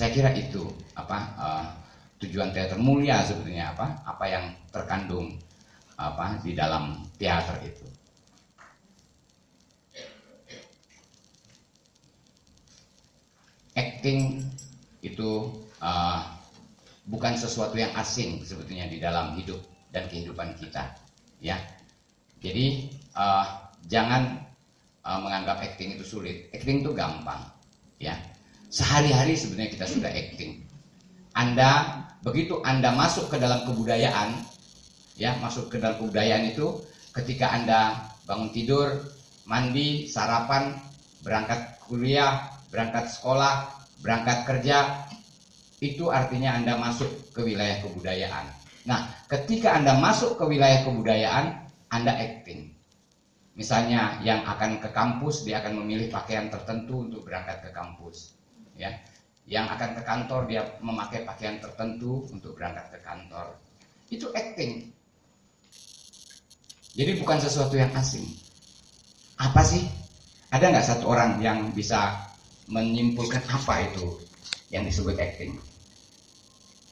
saya kira itu apa uh, tujuan teater mulia sebetulnya apa apa yang terkandung apa di dalam teater itu. Acting itu uh, bukan sesuatu yang asing sebetulnya di dalam hidup dan kehidupan kita ya. Jadi uh, jangan uh, menganggap acting itu sulit. Acting itu gampang ya sehari-hari sebenarnya kita sudah acting anda begitu anda masuk ke dalam kebudayaan ya masuk ke dalam kebudayaan itu ketika anda bangun tidur mandi sarapan berangkat kuliah berangkat sekolah berangkat kerja itu artinya Anda masuk ke wilayah kebudayaan. Nah, ketika Anda masuk ke wilayah kebudayaan, Anda acting. Misalnya yang akan ke kampus dia akan memilih pakaian tertentu untuk berangkat ke kampus, ya. Yang akan ke kantor dia memakai pakaian tertentu untuk berangkat ke kantor. Itu acting. Jadi bukan sesuatu yang asing. Apa sih? Ada nggak satu orang yang bisa menyimpulkan apa itu yang disebut acting?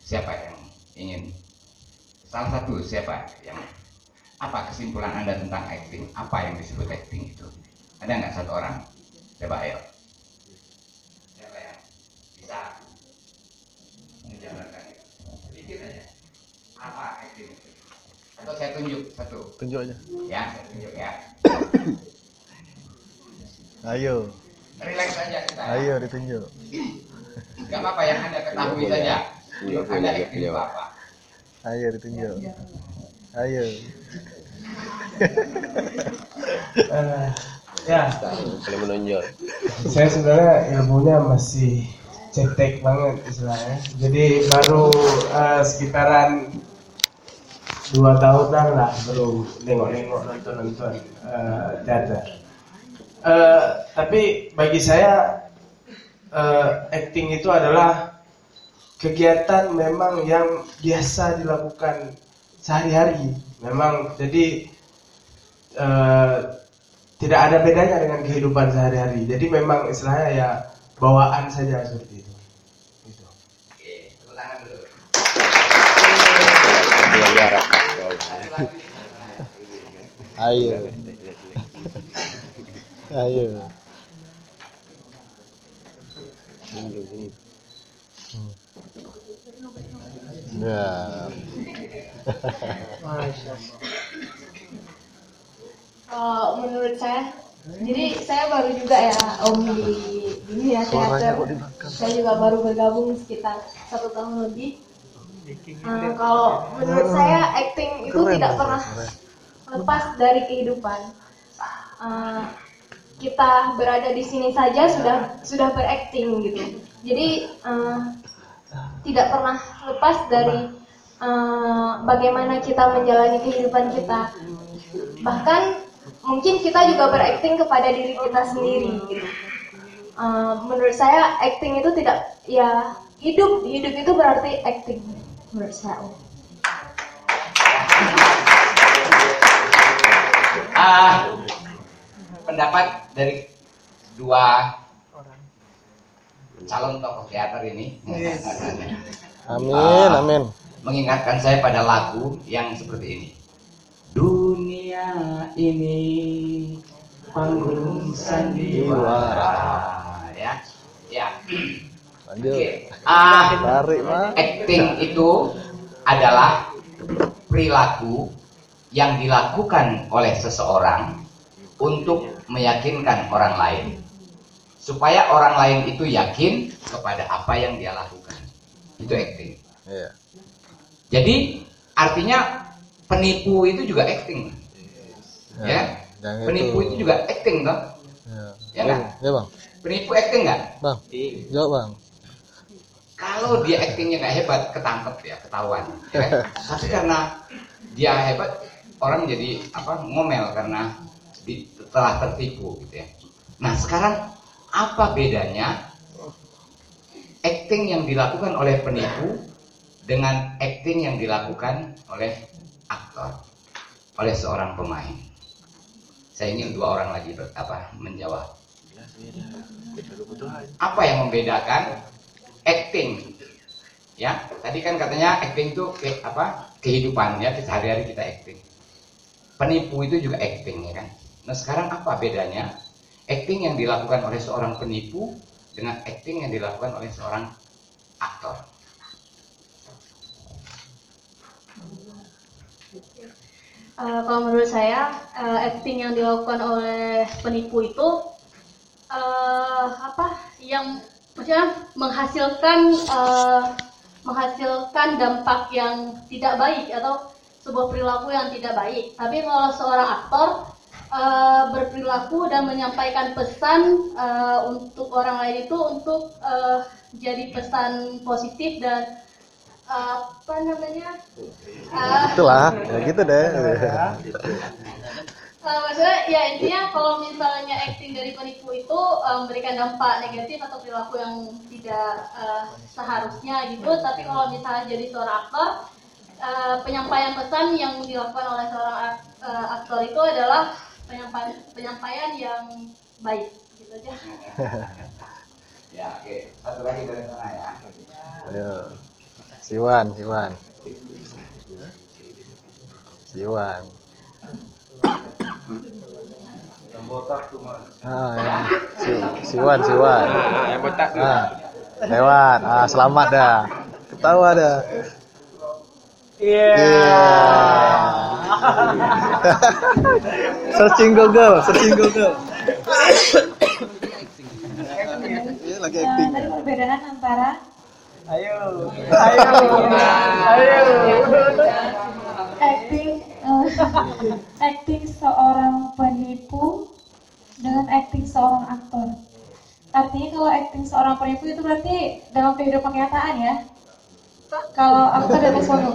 Siapa yang ingin? Salah satu siapa yang apa kesimpulan anda tentang acting? Apa yang disebut acting itu? Ada nggak satu orang? Coba ayo. Siapa yang bisa menjabarkan itu? Sedikit aja. Apa acting itu? Atau saya tunjuk satu. Tunjuk aja. Ya, saya tunjuk ya. Ayo. Relax saja kita. Ayo ditunjuk. Gak apa-apa yang anda ketahui Iya, saja. Iya, Anda iya, iya. itu apa? Ayo ditunjuk. Ayo. Eh, ya, Paling menonjol. saya sebenarnya ilmunya masih cetek banget istilahnya. Jadi baru eh, sekitaran dua tahunan lah baru nengok-nengok nonton-nonton eh, teater. Eh, tapi bagi saya eh, acting itu adalah kegiatan memang yang biasa dilakukan sehari-hari. Memang jadi eh, tidak ada bedanya dengan kehidupan sehari-hari. Jadi memang istilahnya ya bawaan saja seperti itu. Gitu. Oke, tepuk tangan dulu. Yang jarak. Ayo. Ayo. Ya. Kalau menurut saya, jadi saya baru juga ya om di ini ya teater. Saya juga baru bergabung sekitar satu tahun lebih. Eh, kalau menurut saya acting itu Keren, tidak keren, pernah keren. Lepas dari kehidupan. Eh, kita berada di sini saja sudah sudah berakting gitu. Jadi eh, tidak pernah lepas dari eh, bagaimana kita menjalani kehidupan kita. Bahkan mungkin kita juga berakting kepada diri kita sendiri gitu. Eh, menurut saya acting itu tidak ya hidup hidup itu berarti acting menurut saya. Ah, pendapat dari dua calon tokoh teater ini Amin, Ah. amin. mengingatkan saya pada lagu yang seperti ini. Dunia ini panggung sandiwara. Ya, ya. Lanjut. Oke. Ah, Tarik, Mas. acting itu adalah perilaku yang dilakukan oleh seseorang untuk meyakinkan orang lain supaya orang lain itu yakin kepada apa yang dia lakukan itu acting Iya. jadi artinya penipu itu juga acting ya, Yang penipu itu juga acting toh Ya. Ya kan? Ya, Bang. penipu acting nggak Bang. Jawab, Bang. kalau dia actingnya nggak hebat ketangkep ya ketahuan ya kan? tapi karena dia hebat orang jadi apa ngomel karena di, telah tertipu gitu ya nah sekarang apa bedanya acting yang dilakukan oleh penipu dengan acting yang dilakukan oleh aktor oleh seorang pemain saya ingin dua orang lagi ber- apa menjawab apa yang membedakan acting. Ya, tadi kan katanya acting itu ke, apa? kehidupan ya, sehari-hari kita acting. Penipu itu juga acting ya kan. Nah, sekarang apa bedanya? Acting yang dilakukan oleh seorang penipu dengan acting yang dilakukan oleh seorang aktor. Eh, kalau menurut saya eh, acting yang dilakukan oleh penipu itu eh, apa yang maksudnya menghasilkan eh, menghasilkan dampak yang tidak baik atau sebuah perilaku yang tidak baik. Tapi kalau seorang aktor eh, berperilaku dan menyampaikan pesan eh, untuk orang lain itu untuk eh, jadi pesan positif dan apa namanya? Itulah, ya gitu deh. Uh, maksudnya ya intinya kalau misalnya acting dari penipu itu uh, memberikan dampak negatif atau perilaku yang tidak uh, seharusnya gitu tapi kalau misalnya jadi seorang aktor uh, penyampaian pesan yang dilakukan oleh seorang ak- uh, aktor itu adalah penyampaian penyampaian yang baik gitu aja Ya, oke. Satu lagi dari sana ya. Ayo. Siwan, Siwan. Siwan. Ah, ya. Si, Siwan, Siwan. yang botak tuh. Ah, lewat. Ah, selamat dah. Ketawa dah. Iya. searching Google, searching Google. Iya, lagi acting. Tadi perbedaan antara Ayo. Ayo. Ayo. acting eh, acting seorang penipu dengan acting seorang aktor. Artinya kalau acting seorang penipu itu berarti dalam kehidupan kenyataan ya. Kalau aktor dan solo.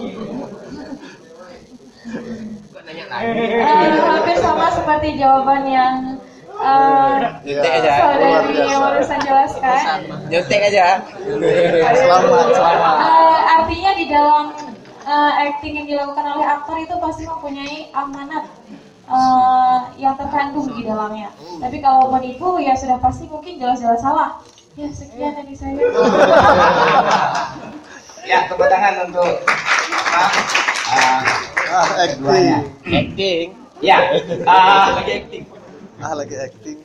Eh, hampir sama seperti jawaban yang eh, Nyontek aja. saudari yang barusan jelaskan. Nyontek aja. Selamat, selamat. Eh, artinya di dalam eh, acting yang dilakukan oleh aktor itu pasti mempunyai amanat eh, yang terkandung di dalamnya. Tapi kalau menipu ya sudah pasti mungkin jelas-jelas salah. Ya sekian dari saya. Tepuk tangan untuk ah, ah, Ah, acting. Ya, ah, acting. Ah, lagi acting.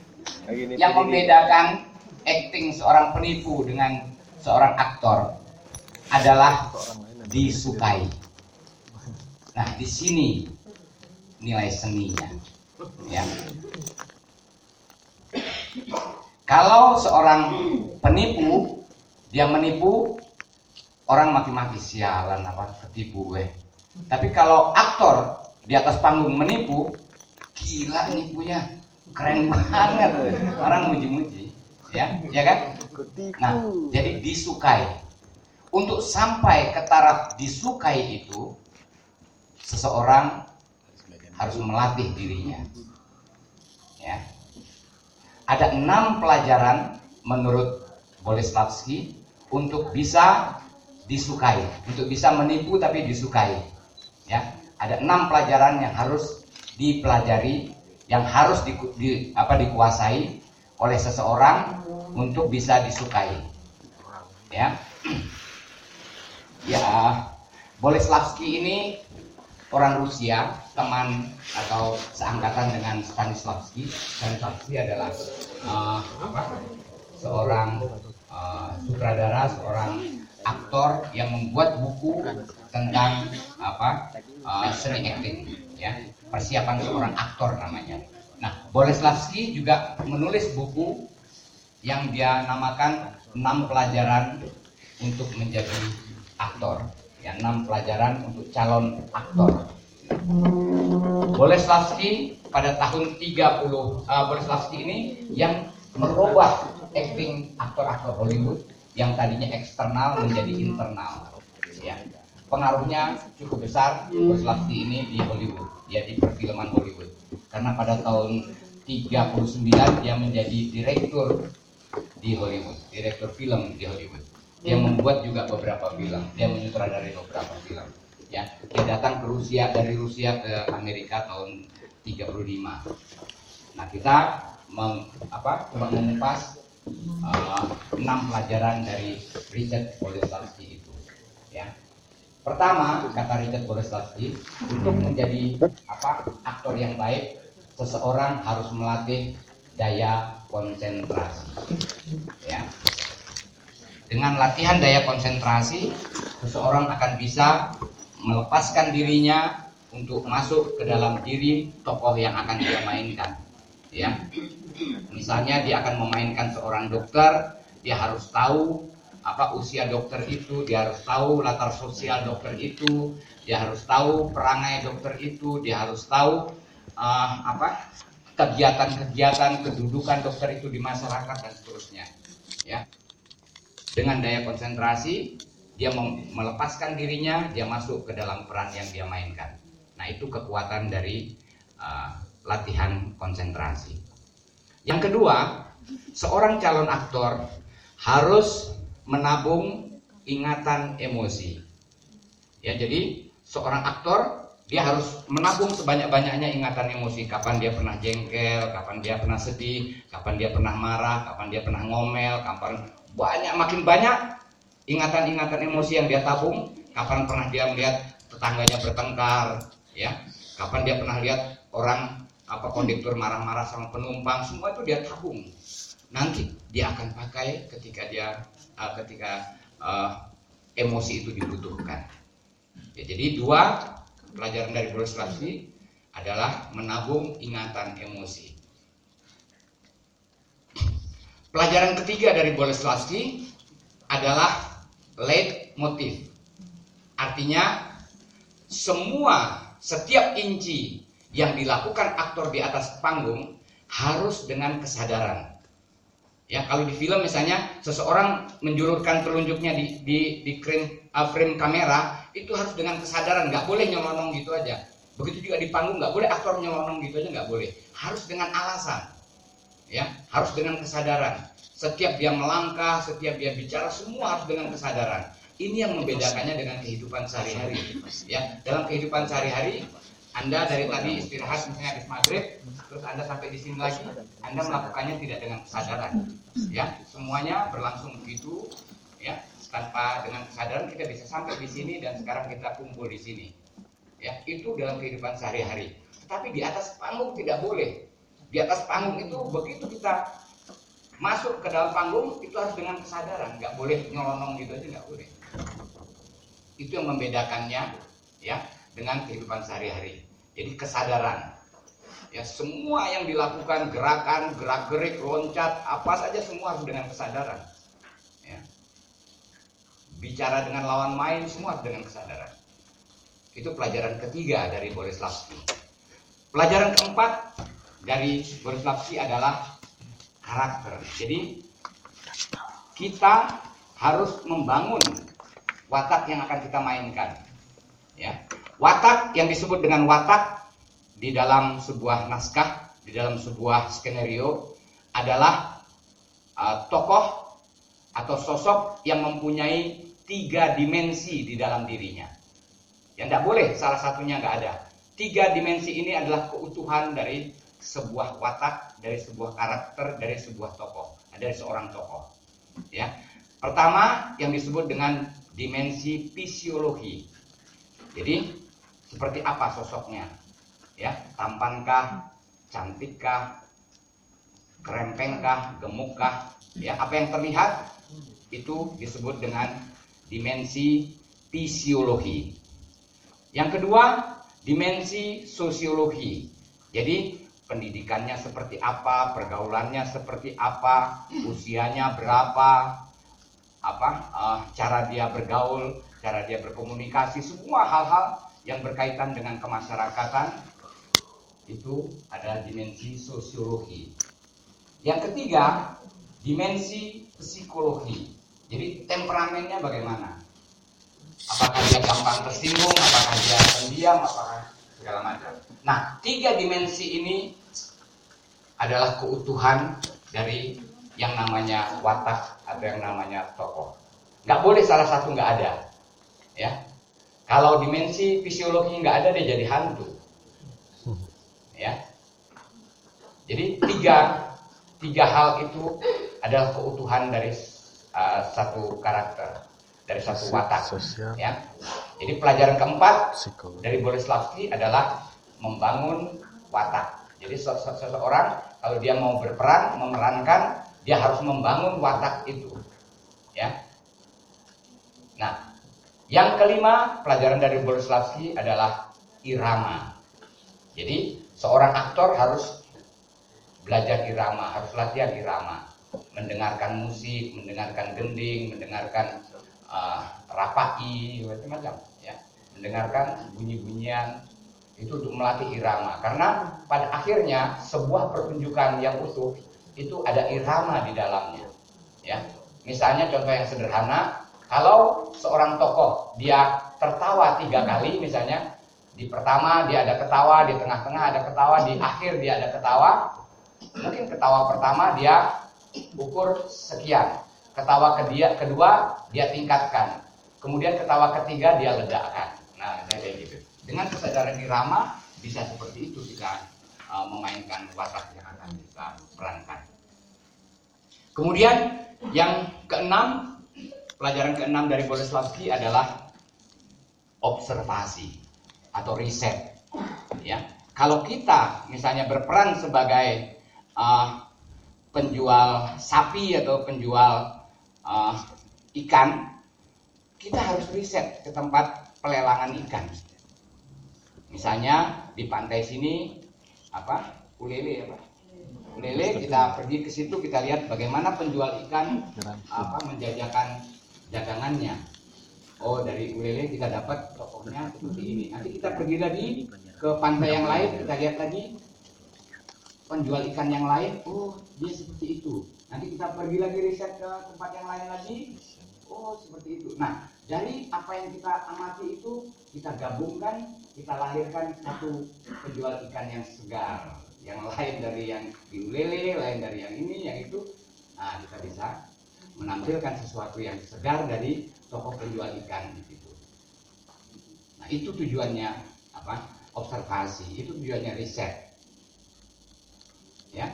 Lagi yang membedakan acting seorang penipu dengan seorang aktor adalah disukai. Nah, di sini nilai seninya. Ya. Kalau seorang penipu dia menipu orang maki-maki sialan apa ketipu gue. Tapi kalau aktor di atas panggung menipu, gila nipunya, keren banget. Orang muji-muji, ya, ya kan? Nah, jadi disukai. Untuk sampai ke taraf disukai itu, seseorang harus melatih dirinya. Ya. Ada enam pelajaran menurut Boleslavski untuk bisa disukai, untuk bisa menipu tapi disukai. Ya, ada enam pelajaran yang harus dipelajari, yang harus di, di- apa dikuasai oleh seseorang untuk bisa disukai. Ya, ya Boleslavski ini orang Rusia, teman atau seangkatan dengan Stanislavski. Stanislavski adalah eh, apa? seorang eh, sutradara, seorang aktor yang membuat buku tentang apa eh, seni acting, ya. Persiapan seorang aktor namanya. Nah, Boleslavski juga menulis buku yang dia namakan enam pelajaran untuk menjadi aktor. Ya enam pelajaran untuk calon aktor. Boleslavski pada tahun 30 uh, Boleslavski ini yang merubah acting aktor-aktor Hollywood yang tadinya eksternal menjadi internal ya pengaruhnya cukup besar Boleslavski ini di Hollywood ya di perfilman Hollywood karena pada tahun 39 dia menjadi direktur di Hollywood, direktur film di Hollywood. Dia membuat juga beberapa film, dia menyutradarai beberapa film. Ya, dia datang ke Rusia dari Rusia ke Amerika tahun 35. Nah, kita meng, apa, mengupas uh, enam pelajaran dari Richard Boleslavsky itu. Ya. Pertama, kata Richard Boleslavsky, untuk menjadi apa aktor yang baik, seseorang harus melatih daya konsentrasi. Ya. Dengan latihan daya konsentrasi, seseorang akan bisa melepaskan dirinya untuk masuk ke dalam diri tokoh yang akan dia mainkan. Ya. Misalnya dia akan memainkan seorang dokter, dia harus tahu apa usia dokter itu, dia harus tahu latar sosial dokter itu, dia harus tahu perangai dokter itu, dia harus tahu uh, apa kegiatan-kegiatan kedudukan dokter itu di masyarakat dan seterusnya. Ya. Dengan daya konsentrasi, dia melepaskan dirinya, dia masuk ke dalam peran yang dia mainkan. Nah, itu kekuatan dari uh, latihan konsentrasi. Yang kedua, seorang calon aktor harus menabung ingatan emosi. Ya, jadi seorang aktor dia harus menabung sebanyak-banyaknya ingatan emosi. Kapan dia pernah jengkel, kapan dia pernah sedih, kapan dia pernah marah, kapan dia pernah ngomel, kapan banyak makin banyak ingatan-ingatan emosi yang dia tabung. Kapan pernah dia melihat tetangganya bertengkar, ya. Kapan dia pernah lihat orang apa kondektur marah-marah sama penumpang, semua itu dia tabung. Nanti dia akan pakai ketika dia uh, ketika uh, emosi itu dibutuhkan. Ya, jadi dua pelajaran dari Boleslavski adalah menabung ingatan emosi. Pelajaran ketiga dari Boleslavski adalah lead motif. Artinya semua setiap inci yang dilakukan aktor di atas panggung harus dengan kesadaran. Ya, kalau di film misalnya seseorang menjulurkan telunjuknya di di di frame, uh, frame kamera itu harus dengan kesadaran, nggak boleh nyelonong gitu aja. Begitu juga di panggung nggak boleh aktor nyelonong gitu aja nggak boleh. Harus dengan alasan, ya, harus dengan kesadaran. Setiap dia melangkah, setiap dia bicara, semua harus dengan kesadaran. Ini yang membedakannya dengan kehidupan sehari-hari. Ya, dalam kehidupan sehari-hari anda dari tadi istirahat misalnya habis maghrib, terus Anda sampai di sini lagi, Anda melakukannya tidak dengan kesadaran. Ya, semuanya berlangsung begitu, ya, tanpa dengan kesadaran kita bisa sampai di sini dan sekarang kita kumpul di sini. Ya, itu dalam kehidupan sehari-hari. Tapi di atas panggung tidak boleh. Di atas panggung itu begitu kita masuk ke dalam panggung itu harus dengan kesadaran, nggak boleh nyolonong gitu aja nggak boleh. Itu yang membedakannya, ya, dengan kehidupan sehari-hari. Jadi kesadaran. Ya semua yang dilakukan gerakan, gerak-gerik, loncat, apa saja semua harus dengan kesadaran. Ya. Bicara dengan lawan main semua harus dengan kesadaran. Itu pelajaran ketiga dari Boleslavski. Pelajaran keempat dari Boleslavski adalah karakter. Jadi kita harus membangun watak yang akan kita mainkan. Ya, Watak yang disebut dengan watak di dalam sebuah naskah, di dalam sebuah skenario adalah uh, tokoh atau sosok yang mempunyai tiga dimensi di dalam dirinya. Yang tidak boleh salah satunya nggak ada. Tiga dimensi ini adalah keutuhan dari sebuah watak, dari sebuah karakter, dari sebuah tokoh, dari seorang tokoh. Ya, pertama yang disebut dengan dimensi fisiologi. Jadi seperti apa sosoknya? Ya, tampankah, cantikkah, kerempengkah, gemukkah? Ya, apa yang terlihat itu disebut dengan dimensi fisiologi. Yang kedua, dimensi sosiologi. Jadi pendidikannya seperti apa, pergaulannya seperti apa, usianya berapa, apa uh, cara dia bergaul, cara dia berkomunikasi, semua hal-hal yang berkaitan dengan kemasyarakatan itu adalah dimensi sosiologi. Yang ketiga, dimensi psikologi. Jadi temperamennya bagaimana? Apakah dia gampang tersinggung, apakah dia pendiam, apakah segala macam. Nah, tiga dimensi ini adalah keutuhan dari yang namanya watak atau yang namanya tokoh. Nggak boleh salah satu nggak ada. Ya, kalau dimensi fisiologi nggak ada dia jadi hantu. Ya. Jadi tiga tiga hal itu adalah keutuhan dari uh, satu karakter, dari satu watak. Sosial. Ya. Jadi pelajaran keempat Psikologi. dari Boleslavski adalah membangun watak. Jadi se- se- seseorang kalau dia mau berperan, memerankan, dia harus membangun watak itu. Ya. Nah, yang kelima pelajaran dari Boleslavski adalah irama. Jadi seorang aktor harus belajar irama, harus latihan irama, mendengarkan musik, mendengarkan gending, mendengarkan uh, rapai, macam-macam, ya, mendengarkan bunyi-bunyian itu untuk melatih irama. Karena pada akhirnya sebuah pertunjukan yang utuh itu ada irama di dalamnya, ya. Misalnya contoh yang sederhana, kalau seorang tokoh dia tertawa tiga kali, misalnya di pertama dia ada ketawa, di tengah-tengah ada ketawa, di akhir dia ada ketawa, mungkin ketawa pertama dia ukur sekian, ketawa kedua, kedua dia tingkatkan, kemudian ketawa ketiga dia ledakkan. Nah, kayak gitu. Dengan kesadaran irama bisa seperti itu kita uh, memainkan watak yang akan kita perankan. Kemudian yang keenam, pelajaran keenam dari Boleslavski adalah observasi atau riset. Ya, kalau kita misalnya berperan sebagai uh, penjual sapi atau penjual uh, ikan, kita harus riset ke tempat pelelangan ikan. Misalnya di pantai sini apa ulele apa ulele kita pergi ke situ kita lihat bagaimana penjual ikan apa menjajakan dagangannya. Oh dari ulele kita dapat tokohnya seperti ini. Nanti kita pergi lagi ke pantai yang lain kita lihat lagi. Penjual ikan yang lain oh dia seperti itu. Nanti kita pergi lagi riset ke tempat yang lain lagi. Oh seperti itu. Nah dari apa yang kita amati itu kita gabungkan kita lahirkan satu penjual ikan yang segar. Yang lain dari yang di ulele lain dari yang ini yang itu. Nah kita bisa menampilkan sesuatu yang segar dari toko penjual ikan di situ. Nah itu tujuannya apa? Observasi. Itu tujuannya riset. Ya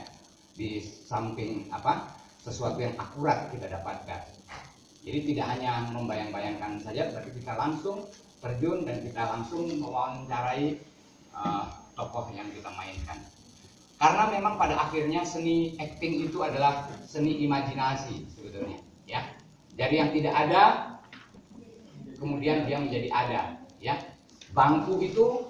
di samping apa? Sesuatu yang akurat kita dapatkan. Jadi tidak hanya membayang-bayangkan saja tapi kita langsung terjun dan kita langsung mewawancarai uh, tokoh yang kita mainkan karena memang pada akhirnya seni acting itu adalah seni imajinasi sebetulnya ya. Dari yang tidak ada kemudian dia menjadi ada ya. Bangku itu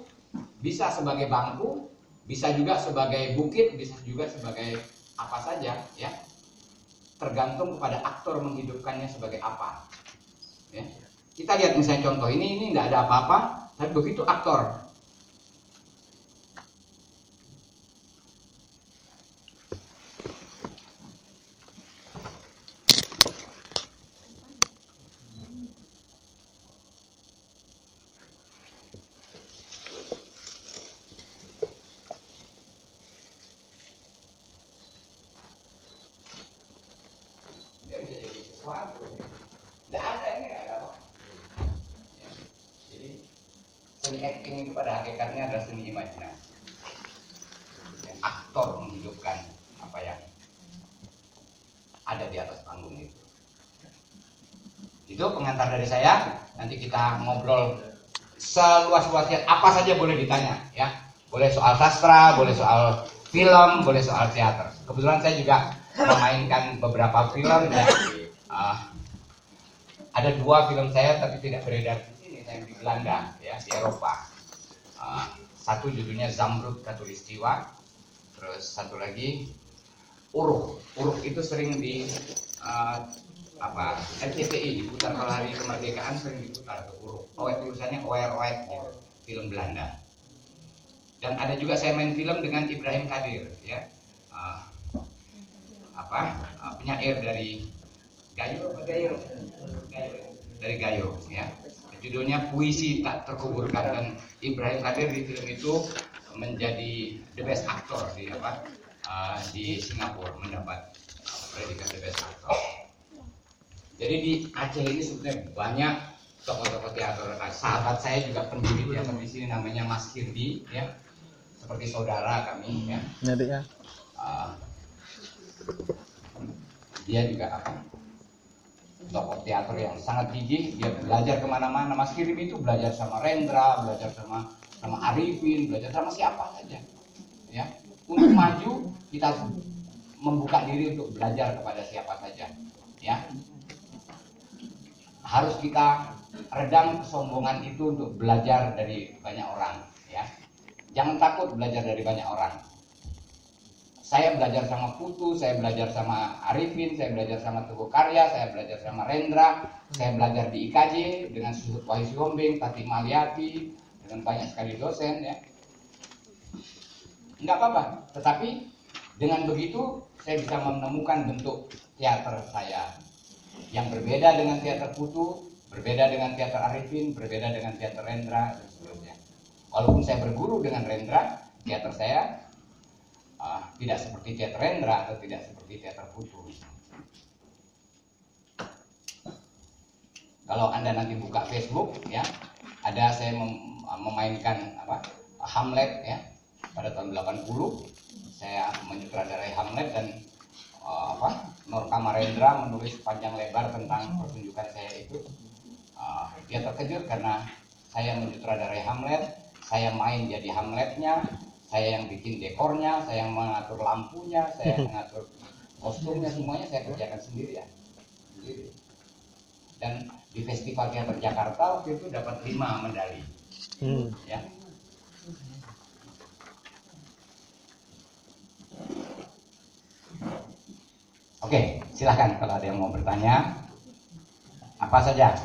bisa sebagai bangku bisa juga sebagai bukit bisa juga sebagai apa saja ya. Tergantung kepada aktor menghidupkannya sebagai apa ya. Kita lihat misalnya contoh ini ini nggak ada apa-apa tapi begitu aktor dia bisa jadi sesuatu. Nggak ada ini nggak ada apa. Jadi seni acting itu pada hakikatnya adalah seni imajinasi. Dan aktor menghidupkan apa yang ada di atas panggung itu. Itu pengantar dari saya. Nanti kita ngobrol seluas-luasnya. Apa saja boleh ditanya ya. Boleh soal sastra boleh soal film boleh soal teater. Kebetulan saya juga memainkan beberapa film ya ada dua film saya tapi tidak beredar di sini saya di Belanda ya di Eropa. Ah, satu judulnya Zamrud Katulistiwa terus satu lagi Uruh Uruh itu sering di ah, apa RCTI diputar kalau hari kemerdekaan sering diputar ke Uruh oh tulisannya Oer gitu film Belanda. Dan ada juga saya main film dengan Ibrahim Kadir ya. Ah, apa ah, penyair dari Gayo apa Gayo? Gayo dari Gayo ya. Judulnya puisi tak terkuburkan dan Ibrahim Kadir di film itu menjadi the best actor di apa ah, di Singapura mendapat ah, predikat the best actor. Jadi di Aceh ini sebenarnya banyak tokoh-tokoh teater. Ah, sahabat saya juga pendiri teater di sini namanya Mas Kirdi ya. Seperti saudara kami ya. Ini adiknya. Ah, dia juga apa tokoh teater yang sangat gigih dia belajar ke mana-mana. Mas Kirim itu belajar sama Rendra belajar sama sama Arifin belajar sama siapa saja. Ya. Untuk maju kita membuka diri untuk belajar kepada siapa saja. Ya. Harus kita redam kesombongan itu untuk belajar dari banyak orang. Ya. Jangan takut belajar dari banyak orang saya belajar sama Putu, saya belajar sama Arifin, saya belajar sama Teguh Karya, saya belajar sama Rendra, saya belajar di IKJ dengan Suhut Wahyu Siombing, Tati Maliati, dengan banyak sekali dosen ya. Enggak apa-apa, tetapi dengan begitu saya bisa menemukan bentuk teater saya yang berbeda dengan teater Putu, berbeda dengan teater Arifin, berbeda dengan teater Rendra dan seterusnya. Walaupun saya berguru dengan Rendra, teater saya uh, tidak seperti teater Rendra atau tidak seperti teater Putu. Kalau anda nanti buka Facebook, ya, ada saya mem memainkan apa Hamlet ya pada tahun 80 saya menyutradarai Hamlet dan uh, apa Nur Kamarendra menulis panjang lebar tentang pertunjukan saya itu uh, dia terkejut karena saya menyutradarai Hamlet saya main jadi Hamletnya saya yang bikin dekornya, saya yang mengatur lampunya, saya yang mengatur kostumnya semuanya saya kerjakan sendiri ya. Sendiri. Dan di Festival Teater Jakarta waktu itu dapat lima medali. Hmm. Ya. Oke, silahkan kalau ada yang mau bertanya. Apa saja?